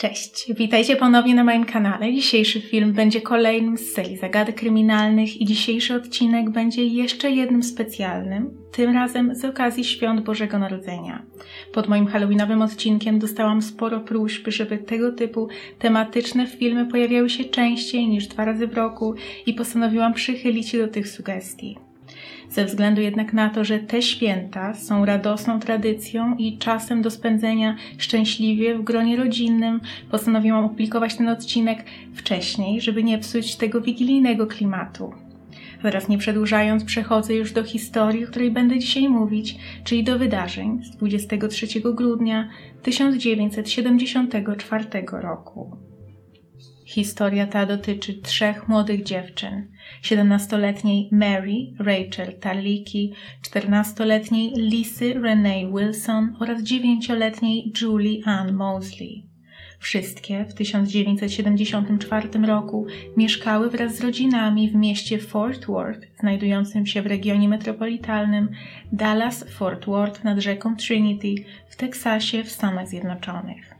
Cześć, witajcie ponownie na moim kanale. Dzisiejszy film będzie kolejnym z serii zagadek kryminalnych i dzisiejszy odcinek będzie jeszcze jednym specjalnym, tym razem z okazji Świąt Bożego Narodzenia. Pod moim halloweenowym odcinkiem dostałam sporo próśb, żeby tego typu tematyczne filmy pojawiały się częściej niż dwa razy w roku i postanowiłam przychylić się do tych sugestii ze względu jednak na to, że te święta są radosną tradycją i czasem do spędzenia szczęśliwie w gronie rodzinnym, postanowiłam opublikować ten odcinek wcześniej, żeby nie psuć tego wigilijnego klimatu. Zaraz nie przedłużając, przechodzę już do historii, o której będę dzisiaj mówić, czyli do wydarzeń z 23 grudnia 1974 roku. Historia ta dotyczy trzech młodych dziewczyn: 17-letniej Mary Rachel Tarliki, 14-letniej Lisy Renee Wilson oraz 9-letniej Julie Ann Mosley. Wszystkie w 1974 roku mieszkały wraz z rodzinami w mieście Fort Worth, znajdującym się w regionie metropolitalnym Dallas-Fort Worth nad rzeką Trinity w Teksasie w Stanach Zjednoczonych.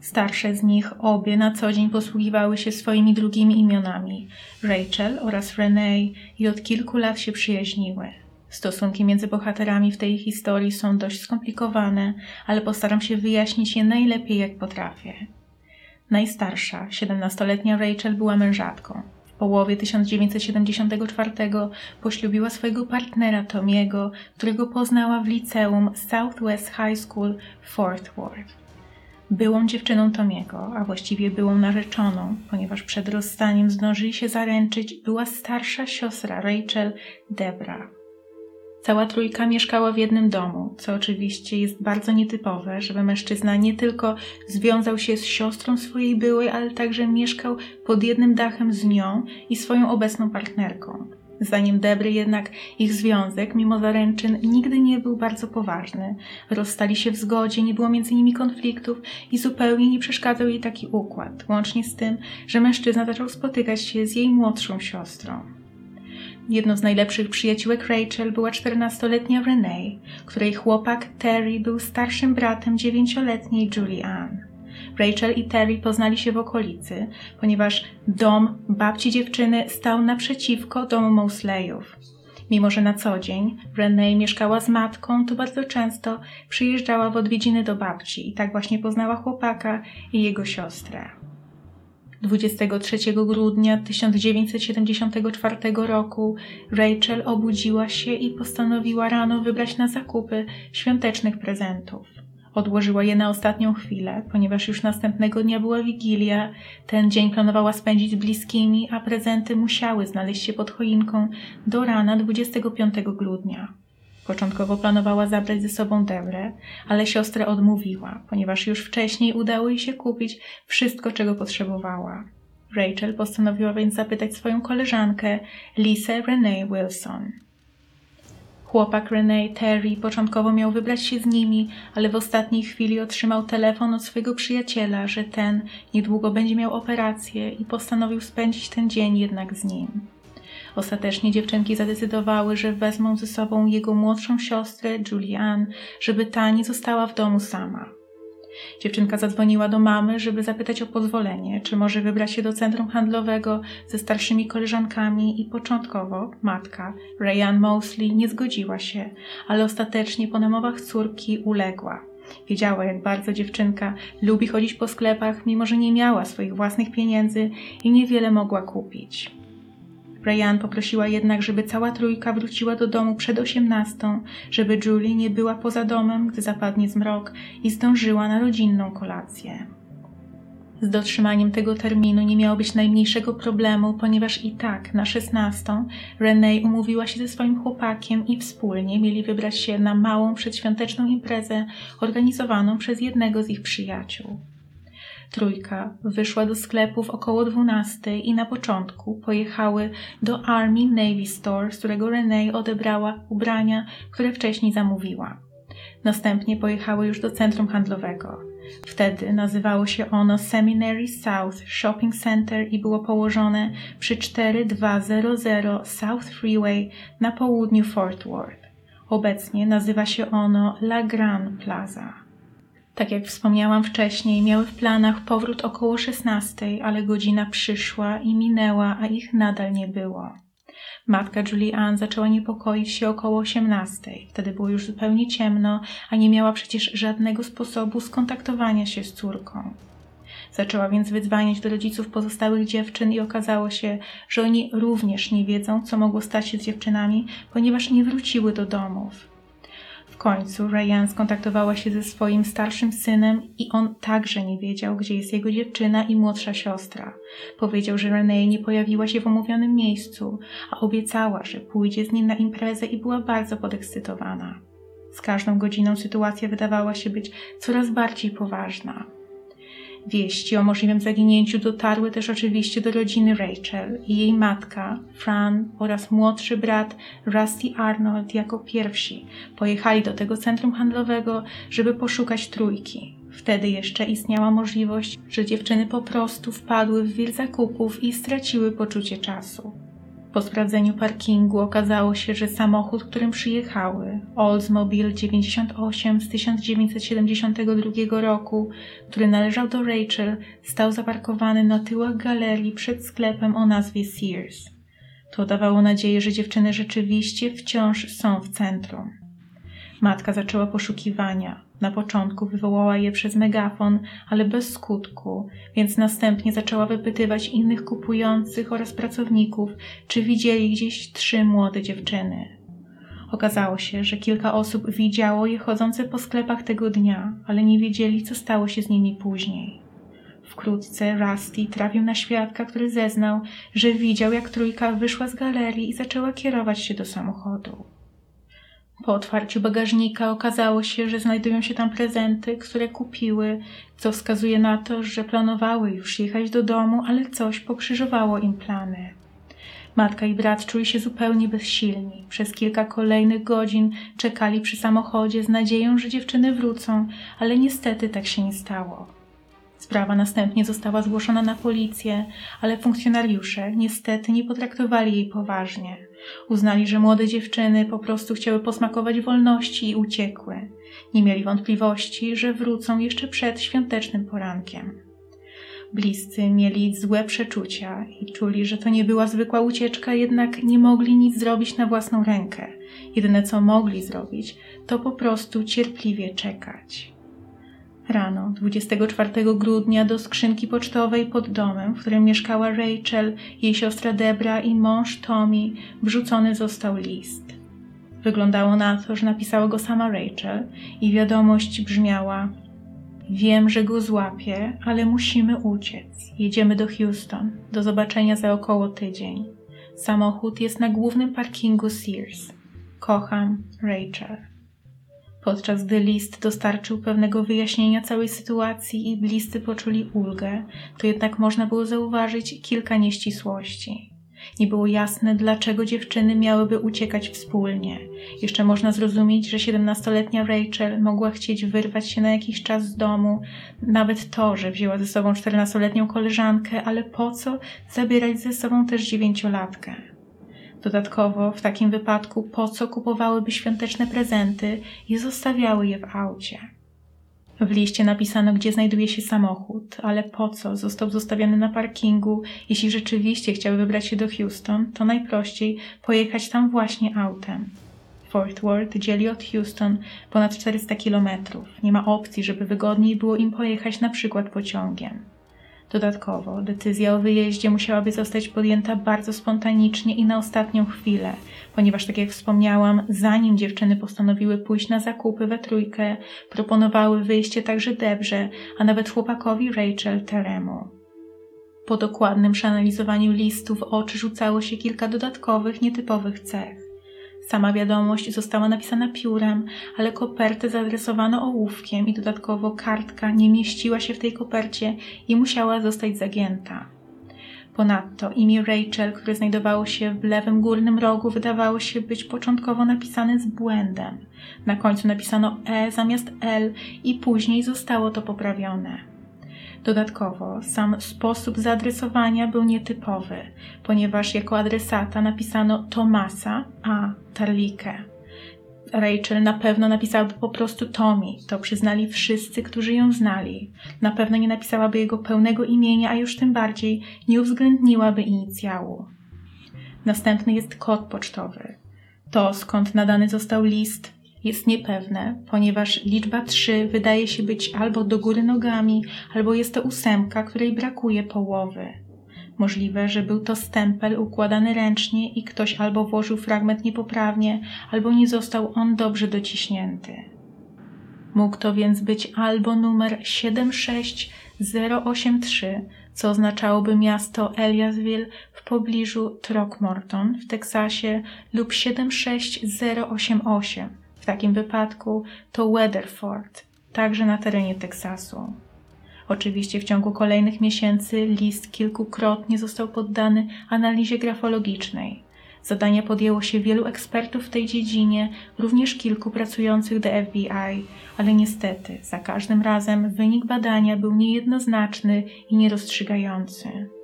Starsze z nich obie na co dzień posługiwały się swoimi drugimi imionami Rachel oraz Renee i od kilku lat się przyjaźniły. Stosunki między bohaterami w tej historii są dość skomplikowane, ale postaram się wyjaśnić je najlepiej jak potrafię. Najstarsza, 17-letnia Rachel była mężatką. W połowie 1974 poślubiła swojego partnera Tomiego, którego poznała w liceum Southwest High School w Fort Worth. Byłą dziewczyną Tomiego, a właściwie byłą narzeczoną, ponieważ przed rozstaniem zdążyli się zaręczyć, była starsza siostra Rachel, Debra. Cała trójka mieszkała w jednym domu, co oczywiście jest bardzo nietypowe, żeby mężczyzna nie tylko związał się z siostrą swojej byłej, ale także mieszkał pod jednym dachem z nią i swoją obecną partnerką. Zdaniem Debry jednak ich związek, mimo zaręczyn, nigdy nie był bardzo poważny. Rozstali się w zgodzie, nie było między nimi konfliktów i zupełnie nie przeszkadzał jej taki układ, łącznie z tym, że mężczyzna zaczął spotykać się z jej młodszą siostrą. Jedną z najlepszych przyjaciółek Rachel była 14-letnia Renee, której chłopak Terry był starszym bratem dziewięcioletniej Julie. Rachel i Terry poznali się w okolicy, ponieważ dom babci dziewczyny stał naprzeciwko domu Mosleyów. Mimo, że na co dzień Renee mieszkała z matką, to bardzo często przyjeżdżała w odwiedziny do babci i tak właśnie poznała chłopaka i jego siostrę. 23 grudnia 1974 roku Rachel obudziła się i postanowiła rano wybrać na zakupy świątecznych prezentów. Odłożyła je na ostatnią chwilę, ponieważ już następnego dnia była Wigilia. Ten dzień planowała spędzić z bliskimi, a prezenty musiały znaleźć się pod choinką do rana 25 grudnia. Początkowo planowała zabrać ze sobą Debrę, ale siostrę odmówiła, ponieważ już wcześniej udało jej się kupić wszystko, czego potrzebowała. Rachel postanowiła więc zapytać swoją koleżankę, Lisę Renee Wilson. Chłopak Renee Terry początkowo miał wybrać się z nimi, ale w ostatniej chwili otrzymał telefon od swojego przyjaciela, że ten niedługo będzie miał operację i postanowił spędzić ten dzień jednak z nim. Ostatecznie dziewczynki zadecydowały, że wezmą ze sobą jego młodszą siostrę, Julianne, żeby ta nie została w domu sama. Dziewczynka zadzwoniła do mamy, żeby zapytać o pozwolenie, czy może wybrać się do centrum handlowego ze starszymi koleżankami i początkowo matka, Rayanne Mosley, nie zgodziła się, ale ostatecznie po namowach córki uległa. Wiedziała, jak bardzo dziewczynka lubi chodzić po sklepach, mimo że nie miała swoich własnych pieniędzy i niewiele mogła kupić. Ryan poprosiła jednak, żeby cała trójka wróciła do domu przed osiemnastą, żeby Julie nie była poza domem, gdy zapadnie zmrok i zdążyła na rodzinną kolację. Z dotrzymaniem tego terminu nie miało być najmniejszego problemu, ponieważ i tak na szesnastą Renee umówiła się ze swoim chłopakiem i wspólnie mieli wybrać się na małą przedświąteczną imprezę organizowaną przez jednego z ich przyjaciół. Trójka wyszła do sklepów około 12 i na początku pojechały do Army Navy Store, z którego Renee odebrała ubrania, które wcześniej zamówiła. Następnie pojechały już do centrum handlowego. Wtedy nazywało się ono Seminary South Shopping Center i było położone przy 4200 South Freeway na południu Fort Worth. Obecnie nazywa się ono La Grande Plaza. Tak jak wspomniałam wcześniej, miały w planach powrót około 16, ale godzina przyszła i minęła, a ich nadal nie było. Matka Julie zaczęła niepokoić się około 18. Wtedy było już zupełnie ciemno, a nie miała przecież żadnego sposobu skontaktowania się z córką. Zaczęła więc wydzwaniać do rodziców pozostałych dziewczyn i okazało się, że oni również nie wiedzą, co mogło stać się z dziewczynami, ponieważ nie wróciły do domów. Końcu Ryan skontaktowała się ze swoim starszym synem i on także nie wiedział, gdzie jest jego dziewczyna i młodsza siostra. Powiedział, że Renee nie pojawiła się w omówionym miejscu, a obiecała, że pójdzie z nim na imprezę i była bardzo podekscytowana. Z każdą godziną sytuacja wydawała się być coraz bardziej poważna. Wieści o możliwym zaginięciu dotarły też oczywiście do rodziny Rachel i jej matka, Fran oraz młodszy brat Rusty Arnold jako pierwsi pojechali do tego centrum handlowego, żeby poszukać trójki. Wtedy jeszcze istniała możliwość, że dziewczyny po prostu wpadły w wir zakupów i straciły poczucie czasu. Po sprawdzeniu parkingu okazało się, że samochód, którym przyjechały, Oldsmobile 98 z 1972 roku, który należał do Rachel, stał zaparkowany na tyłach galerii przed sklepem o nazwie Sears. To dawało nadzieję, że dziewczyny rzeczywiście wciąż są w centrum. Matka zaczęła poszukiwania. Na początku wywołała je przez megafon, ale bez skutku, więc następnie zaczęła wypytywać innych kupujących oraz pracowników, czy widzieli gdzieś trzy młode dziewczyny. Okazało się, że kilka osób widziało je chodzące po sklepach tego dnia, ale nie wiedzieli, co stało się z nimi później. Wkrótce Rusty trafił na świadka, który zeznał, że widział, jak trójka wyszła z galerii i zaczęła kierować się do samochodu. Po otwarciu bagażnika okazało się, że znajdują się tam prezenty, które kupiły, co wskazuje na to, że planowały już jechać do domu, ale coś pokrzyżowało im plany. Matka i brat czuli się zupełnie bezsilni. Przez kilka kolejnych godzin czekali przy samochodzie z nadzieją, że dziewczyny wrócą, ale niestety tak się nie stało. Sprawa następnie została zgłoszona na policję, ale funkcjonariusze niestety nie potraktowali jej poważnie. Uznali, że młode dziewczyny po prostu chciały posmakować wolności i uciekły. Nie mieli wątpliwości, że wrócą jeszcze przed świątecznym porankiem. Bliscy mieli złe przeczucia i czuli, że to nie była zwykła ucieczka, jednak nie mogli nic zrobić na własną rękę. Jedyne co mogli zrobić, to po prostu cierpliwie czekać. Rano 24 grudnia do skrzynki pocztowej pod domem, w którym mieszkała Rachel, jej siostra Debra i mąż Tommy, wrzucony został list. Wyglądało na to, że napisała go sama Rachel i wiadomość brzmiała: Wiem, że go złapię, ale musimy uciec. Jedziemy do Houston. Do zobaczenia za około tydzień. Samochód jest na głównym parkingu Sears. Kocham Rachel podczas gdy list dostarczył pewnego wyjaśnienia całej sytuacji i bliscy poczuli ulgę, to jednak można było zauważyć kilka nieścisłości. Nie było jasne, dlaczego dziewczyny miałyby uciekać wspólnie. Jeszcze można zrozumieć, że siedemnastoletnia Rachel mogła chcieć wyrwać się na jakiś czas z domu, nawet to, że wzięła ze sobą czternastoletnią koleżankę, ale po co zabierać ze sobą też dziewięciolatkę? Dodatkowo w takim wypadku po co kupowałyby świąteczne prezenty i zostawiały je w aucie? W liście napisano, gdzie znajduje się samochód, ale po co został zostawiony na parkingu? Jeśli rzeczywiście chciały wybrać się do Houston, to najprościej pojechać tam właśnie autem. Fort Worth dzieli od Houston ponad 400 kilometrów. Nie ma opcji, żeby wygodniej było im pojechać na przykład pociągiem. Dodatkowo, decyzja o wyjeździe musiałaby zostać podjęta bardzo spontanicznie i na ostatnią chwilę, ponieważ, tak jak wspomniałam, zanim dziewczyny postanowiły pójść na zakupy we trójkę, proponowały wyjście także Debrze, a nawet chłopakowi Rachel Teremu. Po dokładnym przeanalizowaniu listów oczy rzucało się kilka dodatkowych, nietypowych cech. Sama wiadomość została napisana piórem, ale kopertę zaadresowano ołówkiem i dodatkowo kartka nie mieściła się w tej kopercie i musiała zostać zagięta. Ponadto imię Rachel, które znajdowało się w lewym górnym rogu, wydawało się być początkowo napisane z błędem. Na końcu napisano E zamiast L i później zostało to poprawione. Dodatkowo, sam sposób zaadresowania był nietypowy, ponieważ jako adresata napisano Tomasa, a Tarlikę. Rachel na pewno napisałaby po prostu Tommy. To przyznali wszyscy, którzy ją znali. Na pewno nie napisałaby jego pełnego imienia, a już tym bardziej nie uwzględniłaby inicjału. Następny jest kod pocztowy. To, skąd nadany został list, jest niepewne, ponieważ liczba 3 wydaje się być albo do góry nogami, albo jest to ósemka, której brakuje połowy. Możliwe, że był to stempel układany ręcznie i ktoś albo włożył fragment niepoprawnie, albo nie został on dobrze dociśnięty. Mógł to więc być albo numer 76083, co oznaczałoby miasto Eliasville w pobliżu Throckmorton w Teksasie lub 76088. Takim wypadku to Weatherford, także na terenie Teksasu. Oczywiście w ciągu kolejnych miesięcy list kilkukrotnie został poddany analizie grafologicznej. Zadania podjęło się wielu ekspertów w tej dziedzinie, również kilku pracujących do FBI, ale niestety za każdym razem wynik badania był niejednoznaczny i nierozstrzygający.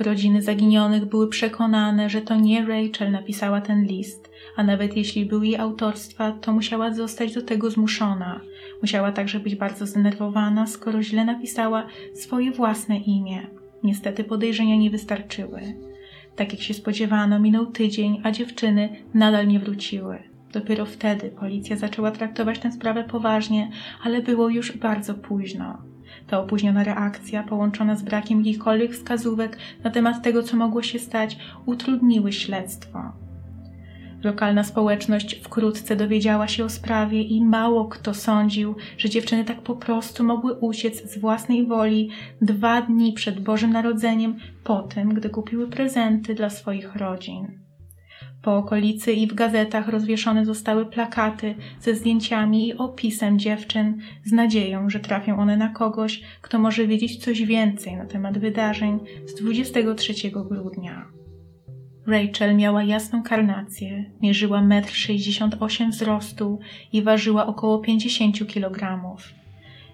Rodziny zaginionych były przekonane, że to nie Rachel napisała ten list, a nawet jeśli był jej autorstwa, to musiała zostać do tego zmuszona. Musiała także być bardzo zdenerwowana, skoro źle napisała swoje własne imię. Niestety podejrzenia nie wystarczyły. Tak jak się spodziewano, minął tydzień, a dziewczyny nadal nie wróciły. Dopiero wtedy policja zaczęła traktować tę sprawę poważnie, ale było już bardzo późno. Ta opóźniona reakcja, połączona z brakiem jakichkolwiek wskazówek na temat tego, co mogło się stać, utrudniły śledztwo. Lokalna społeczność wkrótce dowiedziała się o sprawie i mało kto sądził, że dziewczyny tak po prostu mogły uciec z własnej woli dwa dni przed Bożym Narodzeniem, po tym, gdy kupiły prezenty dla swoich rodzin. Po okolicy i w gazetach rozwieszone zostały plakaty ze zdjęciami i opisem dziewczyn, z nadzieją, że trafią one na kogoś, kto może wiedzieć coś więcej na temat wydarzeń z 23 grudnia. Rachel miała jasną karnację, mierzyła 1,68 m wzrostu i ważyła około 50 kg.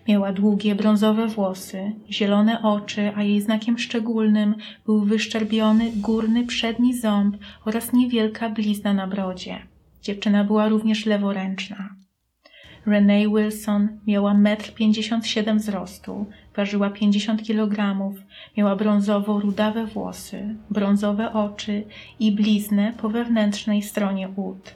Miała długie, brązowe włosy, zielone oczy, a jej znakiem szczególnym był wyszczerbiony górny przedni ząb oraz niewielka blizna na brodzie. Dziewczyna była również leworęczna. Renee Wilson miała 1,57 m wzrostu, ważyła 50 kg, miała brązowo-rudawe włosy, brązowe oczy i bliznę po wewnętrznej stronie ud.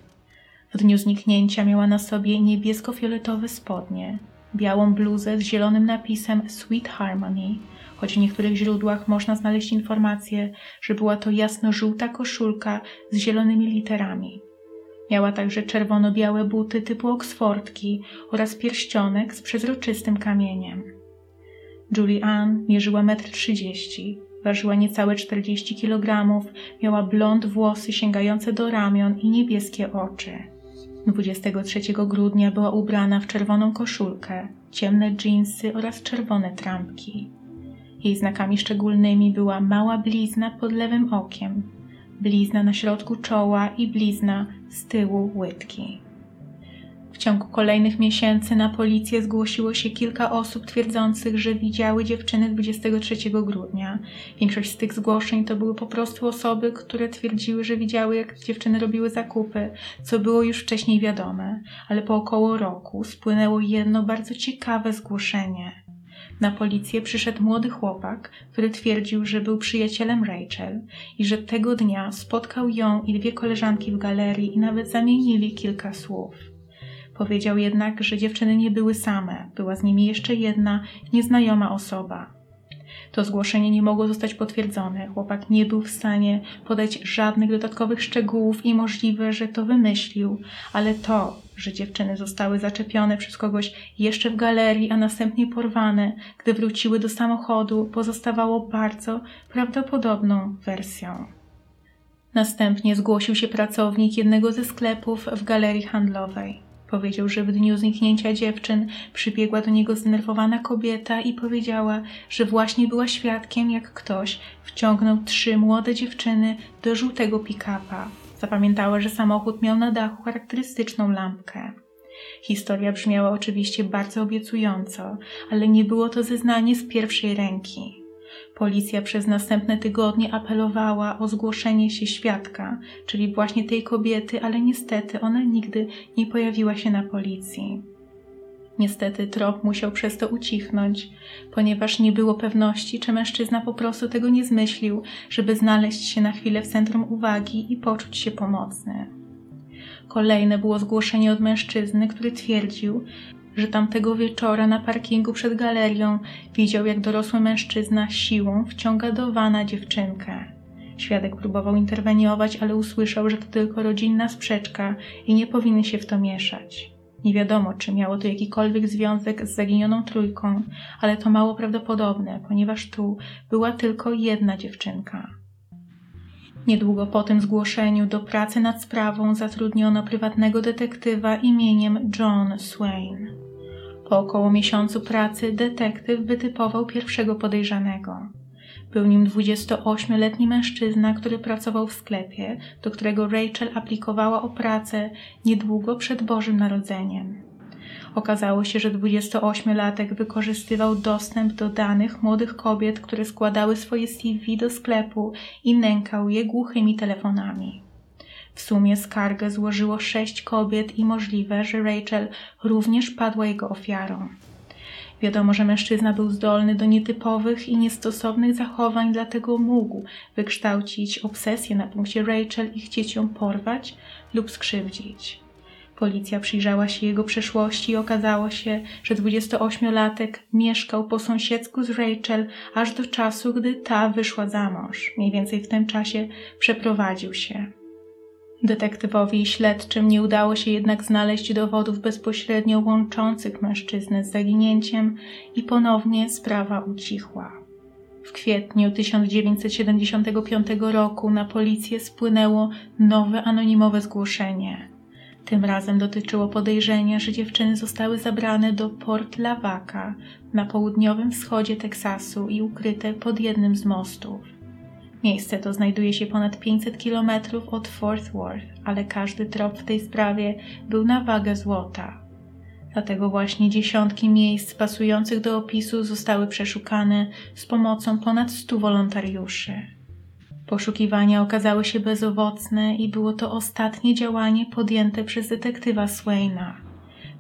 W dniu zniknięcia miała na sobie niebiesko-fioletowe spodnie, białą bluzę z zielonym napisem Sweet Harmony, choć w niektórych źródłach można znaleźć informację, że była to jasno-żółta koszulka z zielonymi literami. Miała także czerwono-białe buty typu oksfordki oraz pierścionek z przezroczystym kamieniem. Julie Ann mierzyła 1,30 m, ważyła niecałe 40 kg, miała blond włosy sięgające do ramion i niebieskie oczy. 23 grudnia była ubrana w czerwoną koszulkę, ciemne dżinsy oraz czerwone trampki. Jej znakami szczególnymi była mała blizna pod lewym okiem, blizna na środku czoła i blizna z tyłu łydki. W ciągu kolejnych miesięcy na policję zgłosiło się kilka osób twierdzących, że widziały dziewczyny 23 grudnia. Większość z tych zgłoszeń to były po prostu osoby, które twierdziły, że widziały, jak dziewczyny robiły zakupy, co było już wcześniej wiadome, ale po około roku spłynęło jedno bardzo ciekawe zgłoszenie. Na policję przyszedł młody chłopak, który twierdził, że był przyjacielem Rachel i że tego dnia spotkał ją i dwie koleżanki w galerii i nawet zamienili kilka słów. Powiedział jednak, że dziewczyny nie były same, była z nimi jeszcze jedna, nieznajoma osoba. To zgłoszenie nie mogło zostać potwierdzone. Chłopak nie był w stanie podać żadnych dodatkowych szczegółów i możliwe, że to wymyślił, ale to, że dziewczyny zostały zaczepione przez kogoś jeszcze w galerii, a następnie porwane, gdy wróciły do samochodu, pozostawało bardzo prawdopodobną wersją. Następnie zgłosił się pracownik jednego ze sklepów w galerii handlowej. Powiedział, że w dniu zniknięcia dziewczyn przybiegła do niego zdenerwowana kobieta i powiedziała, że właśnie była świadkiem, jak ktoś wciągnął trzy młode dziewczyny do żółtego pick-upa. Zapamiętała, że samochód miał na dachu charakterystyczną lampkę. Historia brzmiała oczywiście bardzo obiecująco, ale nie było to zeznanie z pierwszej ręki. Policja przez następne tygodnie apelowała o zgłoszenie się świadka, czyli właśnie tej kobiety, ale niestety ona nigdy nie pojawiła się na policji. Niestety trop musiał przez to ucichnąć, ponieważ nie było pewności, czy mężczyzna po prostu tego nie zmyślił, żeby znaleźć się na chwilę w centrum uwagi i poczuć się pomocny. Kolejne było zgłoszenie od mężczyzny, który twierdził, że tamtego wieczora na parkingu przed galerią widział, jak dorosły mężczyzna siłą wciąga do wana dziewczynkę. Świadek próbował interweniować, ale usłyszał, że to tylko rodzinna sprzeczka i nie powinny się w to mieszać. Nie wiadomo, czy miało to jakikolwiek związek z zaginioną trójką, ale to mało prawdopodobne, ponieważ tu była tylko jedna dziewczynka. Niedługo po tym zgłoszeniu do pracy nad sprawą zatrudniono prywatnego detektywa imieniem John Swain. Po około miesiącu pracy detektyw wytypował pierwszego podejrzanego. Był nim 28-letni mężczyzna, który pracował w sklepie, do którego Rachel aplikowała o pracę niedługo przed Bożym Narodzeniem. Okazało się, że 28-latek wykorzystywał dostęp do danych młodych kobiet, które składały swoje CV do sklepu i nękał je głuchymi telefonami. W sumie skargę złożyło sześć kobiet i możliwe, że Rachel również padła jego ofiarą. Wiadomo, że mężczyzna był zdolny do nietypowych i niestosownych zachowań, dlatego mógł wykształcić obsesję na punkcie Rachel i chcieć ją porwać lub skrzywdzić. Policja przyjrzała się jego przeszłości i okazało się, że 28-latek mieszkał po sąsiedzku z Rachel aż do czasu, gdy ta wyszła za mąż. Mniej więcej w tym czasie przeprowadził się. Detektywowi i śledczym nie udało się jednak znaleźć dowodów bezpośrednio łączących mężczyznę z zaginięciem i ponownie sprawa ucichła. W kwietniu 1975 roku na policję spłynęło nowe anonimowe zgłoszenie. Tym razem dotyczyło podejrzenia, że dziewczyny zostały zabrane do Port Lavaca na południowym wschodzie Teksasu i ukryte pod jednym z mostów. Miejsce to znajduje się ponad 500 km od Fort Worth, ale każdy trop w tej sprawie był na wagę złota. Dlatego właśnie dziesiątki miejsc pasujących do opisu zostały przeszukane z pomocą ponad 100 wolontariuszy. Poszukiwania okazały się bezowocne i było to ostatnie działanie podjęte przez detektywa Swaina.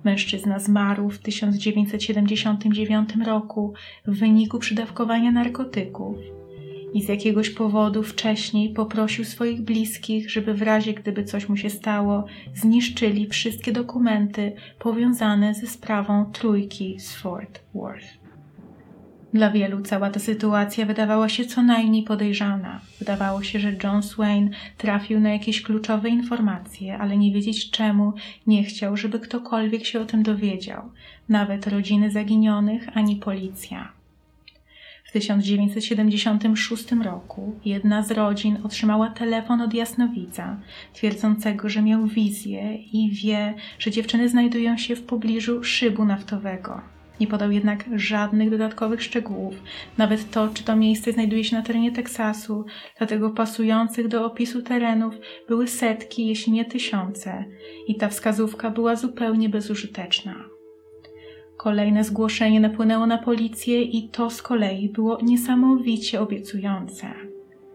Mężczyzna zmarł w 1979 roku w wyniku przydawkowania narkotyków i z jakiegoś powodu wcześniej poprosił swoich bliskich, żeby w razie gdyby coś mu się stało, zniszczyli wszystkie dokumenty powiązane ze sprawą trójki z Fort Worth. Dla wielu cała ta sytuacja wydawała się co najmniej podejrzana. Wydawało się, że John Swain trafił na jakieś kluczowe informacje, ale nie wiedzieć czemu nie chciał, żeby ktokolwiek się o tym dowiedział, nawet rodziny zaginionych ani policja. W 1976 roku jedna z rodzin otrzymała telefon od jasnowidza, twierdzącego, że miał wizję i wie, że dziewczyny znajdują się w pobliżu szybu naftowego. Nie podał jednak żadnych dodatkowych szczegółów, nawet to, czy to miejsce znajduje się na terenie Teksasu, dlatego pasujących do opisu terenów były setki, jeśli nie tysiące, i ta wskazówka była zupełnie bezużyteczna. Kolejne zgłoszenie napłynęło na policję i to z kolei było niesamowicie obiecujące.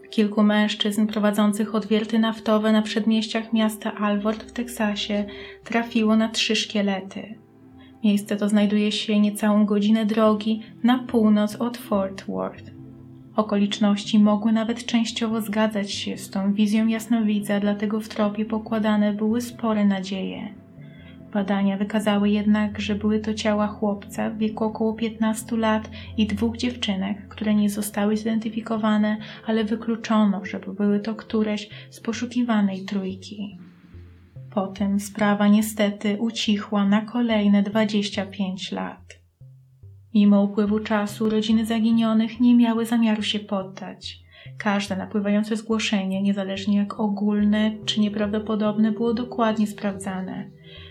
Kilku mężczyzn prowadzących odwierty naftowe na przedmieściach miasta Alvord w Teksasie trafiło na trzy szkielety. Miejsce to znajduje się niecałą godzinę drogi na północ od Fort Worth. Okoliczności mogły nawet częściowo zgadzać się z tą wizją jasnowidza, dlatego w tropie pokładane były spore nadzieje. Badania wykazały jednak, że były to ciała chłopca w wieku około 15 lat i dwóch dziewczynek, które nie zostały zidentyfikowane, ale wykluczono, żeby były to któreś z poszukiwanej trójki. Potem sprawa niestety ucichła na kolejne 25 lat. Mimo upływu czasu rodziny zaginionych nie miały zamiaru się poddać. Każde napływające zgłoszenie, niezależnie jak ogólne czy nieprawdopodobne, było dokładnie sprawdzane.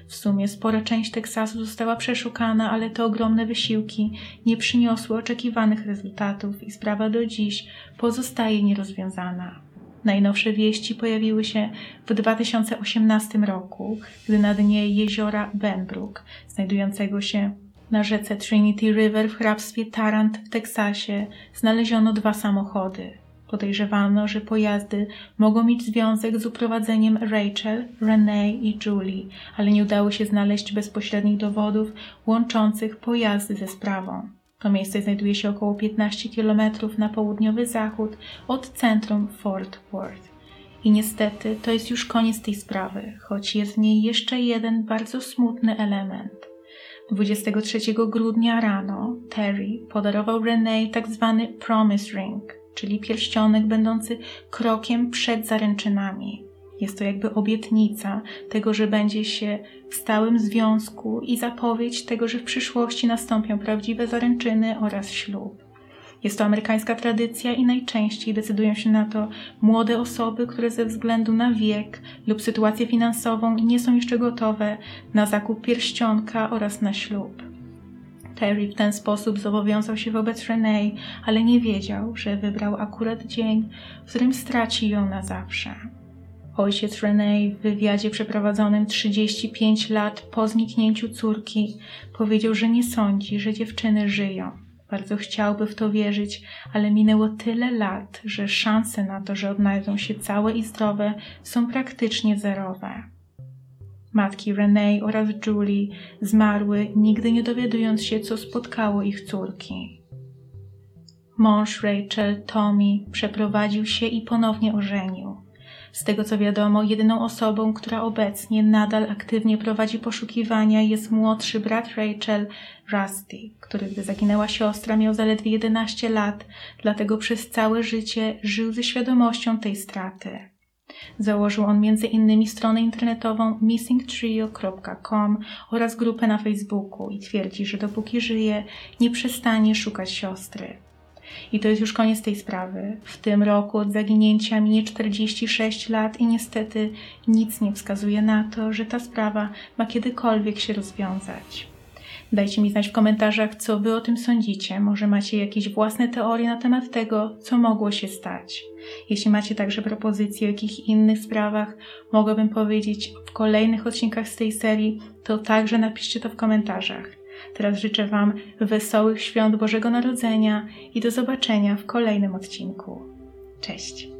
W sumie spora część Teksasu została przeszukana, ale te ogromne wysiłki nie przyniosły oczekiwanych rezultatów i sprawa do dziś pozostaje nierozwiązana. Najnowsze wieści pojawiły się w 2018 roku, gdy na dnie jeziora Benbrook, znajdującego się na rzece Trinity River w hrabstwie Tarrant w Teksasie znaleziono dwa samochody. Podejrzewano, że pojazdy mogą mieć związek z uprowadzeniem Rachel, Renee i Julie, ale nie udało się znaleźć bezpośrednich dowodów łączących pojazdy ze sprawą. To miejsce znajduje się około 15 km na południowy zachód od centrum Fort Worth. I niestety to jest już koniec tej sprawy, choć jest w niej jeszcze jeden bardzo smutny element. 23 grudnia rano Terry podarował Renee tak zwany promise ring, czyli pierścionek będący krokiem przed zaręczynami. Jest to jakby obietnica tego, że będzie się w stałym związku i zapowiedź tego, że w przyszłości nastąpią prawdziwe zaręczyny oraz ślub. Jest to amerykańska tradycja i najczęściej decydują się na to młode osoby, które ze względu na wiek lub sytuację finansową nie są jeszcze gotowe na zakup pierścionka oraz na ślub. Terry w ten sposób zobowiązał się wobec Renee, ale nie wiedział, że wybrał akurat dzień, w którym straci ją na zawsze. Ojciec Renee w wywiadzie przeprowadzonym 35 lat po zniknięciu córki powiedział, że nie sądzi, że dziewczyny żyją. Bardzo chciałby w to wierzyć, ale minęło tyle lat, że szanse na to, że odnajdą się całe i zdrowe, są praktycznie zerowe. Matki Renee oraz Julie zmarły, nigdy nie dowiadując się, co spotkało ich córki. Mąż Rachel, Tommy, przeprowadził się i ponownie ożenił. Z tego co wiadomo, jedyną osobą, która obecnie nadal aktywnie prowadzi poszukiwania jest młodszy brat Rachel, Rusty, który gdy zaginęła siostra miał zaledwie 11 lat, dlatego przez całe życie żył ze świadomością tej straty. Założył on innymi stronę internetową missingtrio.com oraz grupę na Facebooku i twierdzi, że dopóki żyje, nie przestanie szukać siostry. I to jest już koniec tej sprawy. W tym roku od zaginięcia minie 46 lat i niestety nic nie wskazuje na to, że ta sprawa ma kiedykolwiek się rozwiązać. Dajcie mi znać w komentarzach, co Wy o tym sądzicie. Może macie jakieś własne teorie na temat tego, co mogło się stać. Jeśli macie także propozycje o jakichś innych sprawach, mogłabym powiedzieć w kolejnych odcinkach z tej serii, to także napiszcie to w komentarzach. Teraz życzę Wam wesołych świąt Bożego Narodzenia i do zobaczenia w kolejnym odcinku. Cześć!